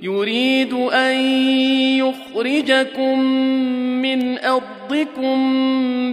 يريد أن يخرجكم من أرضكم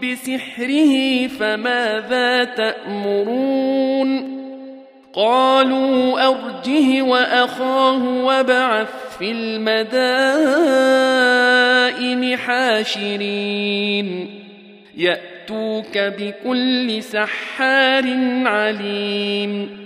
بسحره فماذا تأمرون؟ قالوا أرجه وأخاه وابعث في المدائن حاشرين. يأتوك بكل سحار عليم.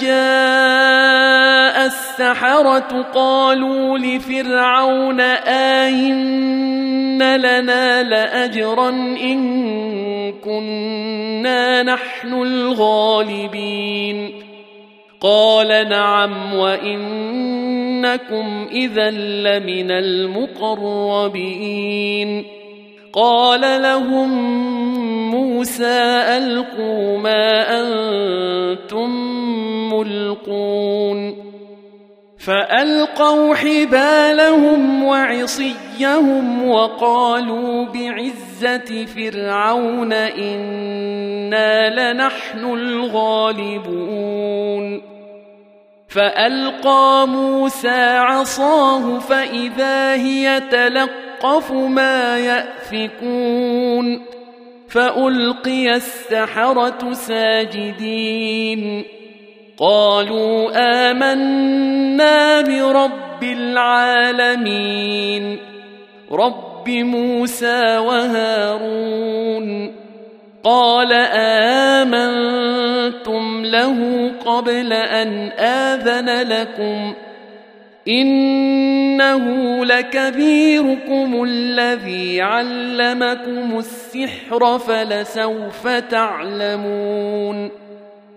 جاء السحرة قالوا لفرعون آئن لنا لأجرا إن كنا نحن الغالبين قال نعم وانكم اذا لمن المقربين قال لهم موسى القوا ما أنتم ملقون. فألقوا حبالهم وعصيهم وقالوا بعزة فرعون إنا لنحن الغالبون. فألقى موسى عصاه فإذا هي تلقف ما يأفكون. فألقي السحرة ساجدين. قالوا آمنا برب العالمين رب موسى وهارون. قال آمنتم له قبل أن آذن لكم إنه لكبيركم الذي علمكم السحر فلسوف تعلمون.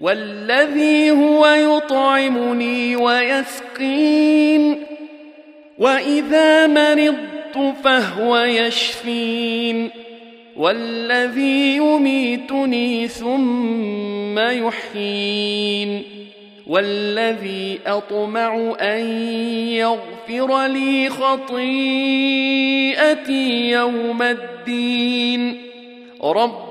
والذي هو يطعمني ويسقين وإذا مرضت فهو يشفين والذي يميتني ثم يحيين والذي أطمع أن يغفر لي خطيئتي يوم الدين. رب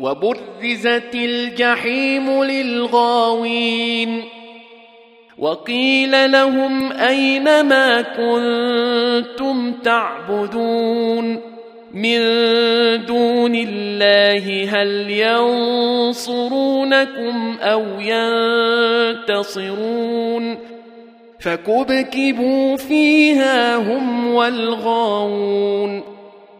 وبرزت الجحيم للغاوين وقيل لهم أين ما كنتم تعبدون من دون الله هل ينصرونكم أو ينتصرون فكبكبوا فيها هم والغاوون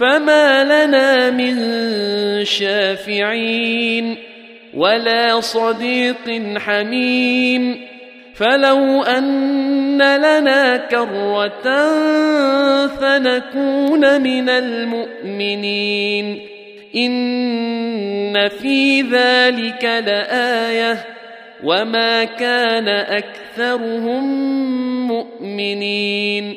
فما لنا من شافعين ولا صديق حميم فلو أن لنا كرة فنكون من المؤمنين إن في ذلك لآية وما كان أكثرهم مؤمنين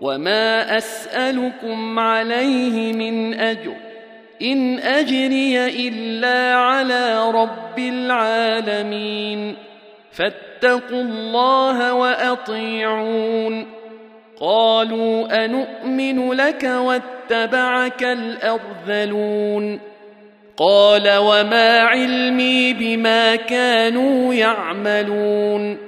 وما اسالكم عليه من اجر ان اجري الا على رب العالمين فاتقوا الله واطيعون قالوا انومن لك واتبعك الارذلون قال وما علمي بما كانوا يعملون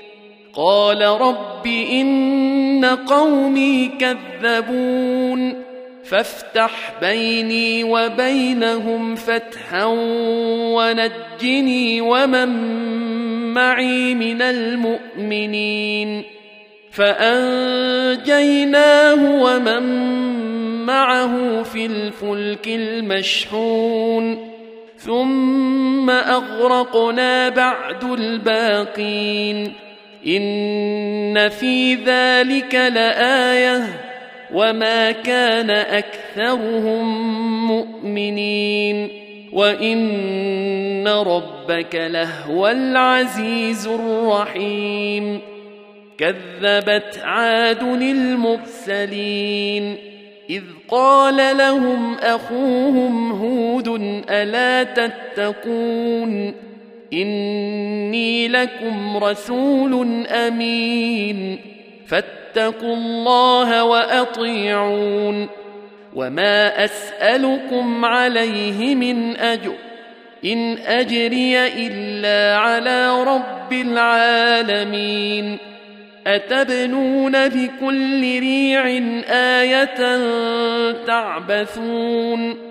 قال رب إن قومي كذبون فافتح بيني وبينهم فتحا ونجني ومن معي من المؤمنين فأنجيناه ومن معه في الفلك المشحون ثم أغرقنا بعد الباقين ان في ذلك لايه وما كان اكثرهم مؤمنين وان ربك لهو العزيز الرحيم كذبت عاد المرسلين اذ قال لهم اخوهم هود الا تتقون إني لكم رسول أمين. فاتقوا الله وأطيعون. وما أسألكم عليه من أجر. إن أجري إلا على رب العالمين. أتبنون بكل ريع آية تعبثون.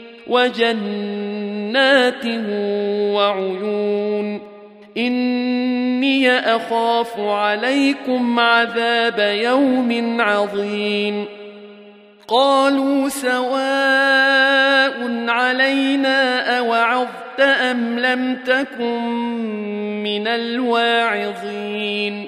وجنات وعيون إني أخاف عليكم عذاب يوم عظيم قالوا سواء علينا أوعظت أم لم تكن من الواعظين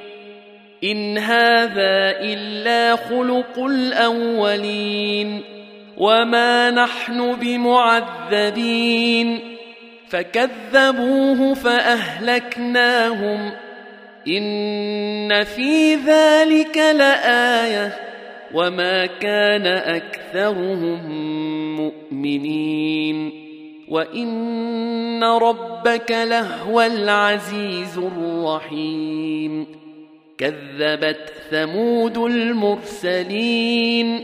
إن هذا إلا خلق الأولين وما نحن بمعذبين فكذبوه فاهلكناهم ان في ذلك لايه وما كان اكثرهم مؤمنين وان ربك لهو العزيز الرحيم كذبت ثمود المرسلين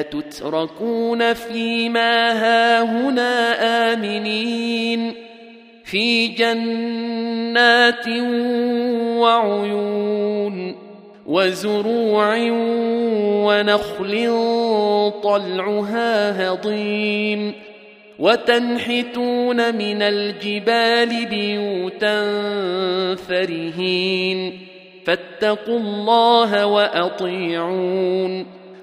أتتركون فيما هاهنا آمنين في جنات وعيون وزروع ونخل طلعها هضيم وتنحتون من الجبال بيوتا فرهين فاتقوا الله وأطيعون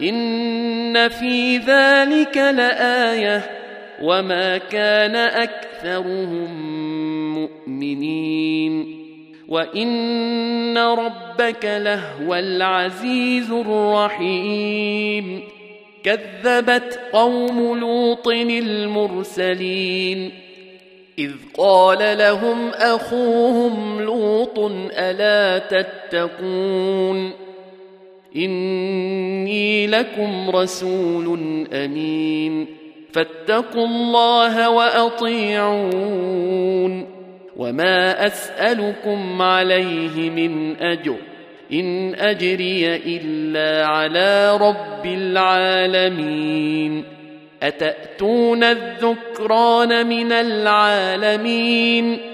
ان في ذلك لايه وما كان اكثرهم مؤمنين وان ربك لهو العزيز الرحيم كذبت قوم لوط المرسلين اذ قال لهم اخوهم لوط الا تتقون إني لكم رسول أمين. فاتقوا الله وأطيعون. وما أسألكم عليه من أجر. إن أجري إلا على رب العالمين. أتأتون الذكران من العالمين؟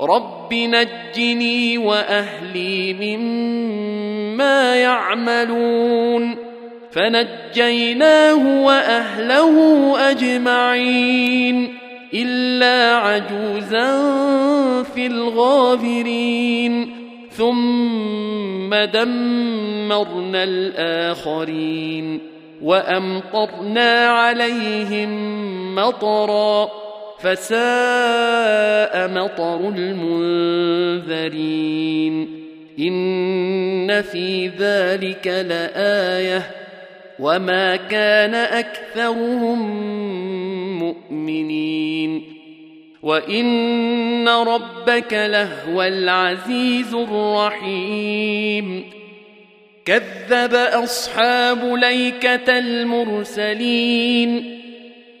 رب نجني واهلي مما يعملون فنجيناه واهله اجمعين الا عجوزا في الغابرين ثم دمرنا الاخرين وامطرنا عليهم مطرا فساء مطر المنذرين. إن في ذلك لآية. وما كان أكثرهم مؤمنين. وإن ربك لهو العزيز الرحيم. كذب أصحاب ليكة المرسلين.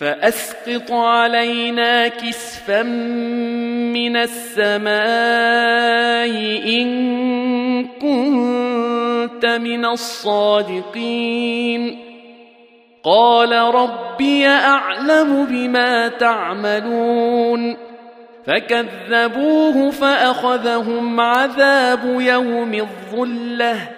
فأسقط علينا كسفا من السماء إن كنت من الصادقين. قال ربي أعلم بما تعملون. فكذبوه فأخذهم عذاب يوم الظلة.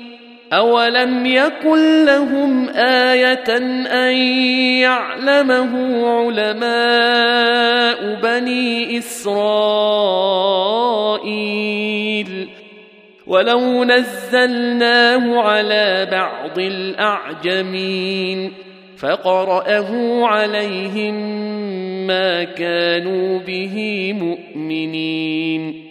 اولم يكن لهم إيه ان يعلمه علماء بني اسرائيل ولو نزلناه على بعض الاعجمين فقراه عليهم ما كانوا به مؤمنين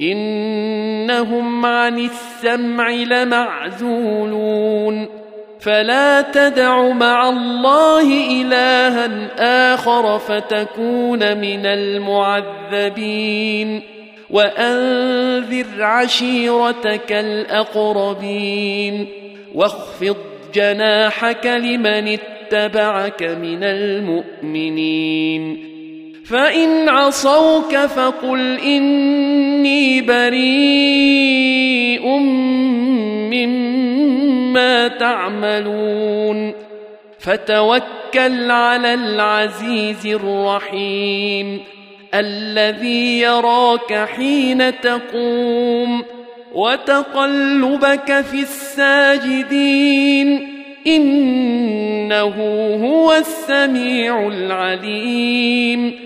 إنهم عن السمع لمعزولون فلا تدع مع الله إلها آخر فتكون من المعذبين وأنذر عشيرتك الأقربين واخفض جناحك لمن اتبعك من المؤمنين فان عصوك فقل اني بريء مما تعملون فتوكل على العزيز الرحيم الذي يراك حين تقوم وتقلبك في الساجدين انه هو السميع العليم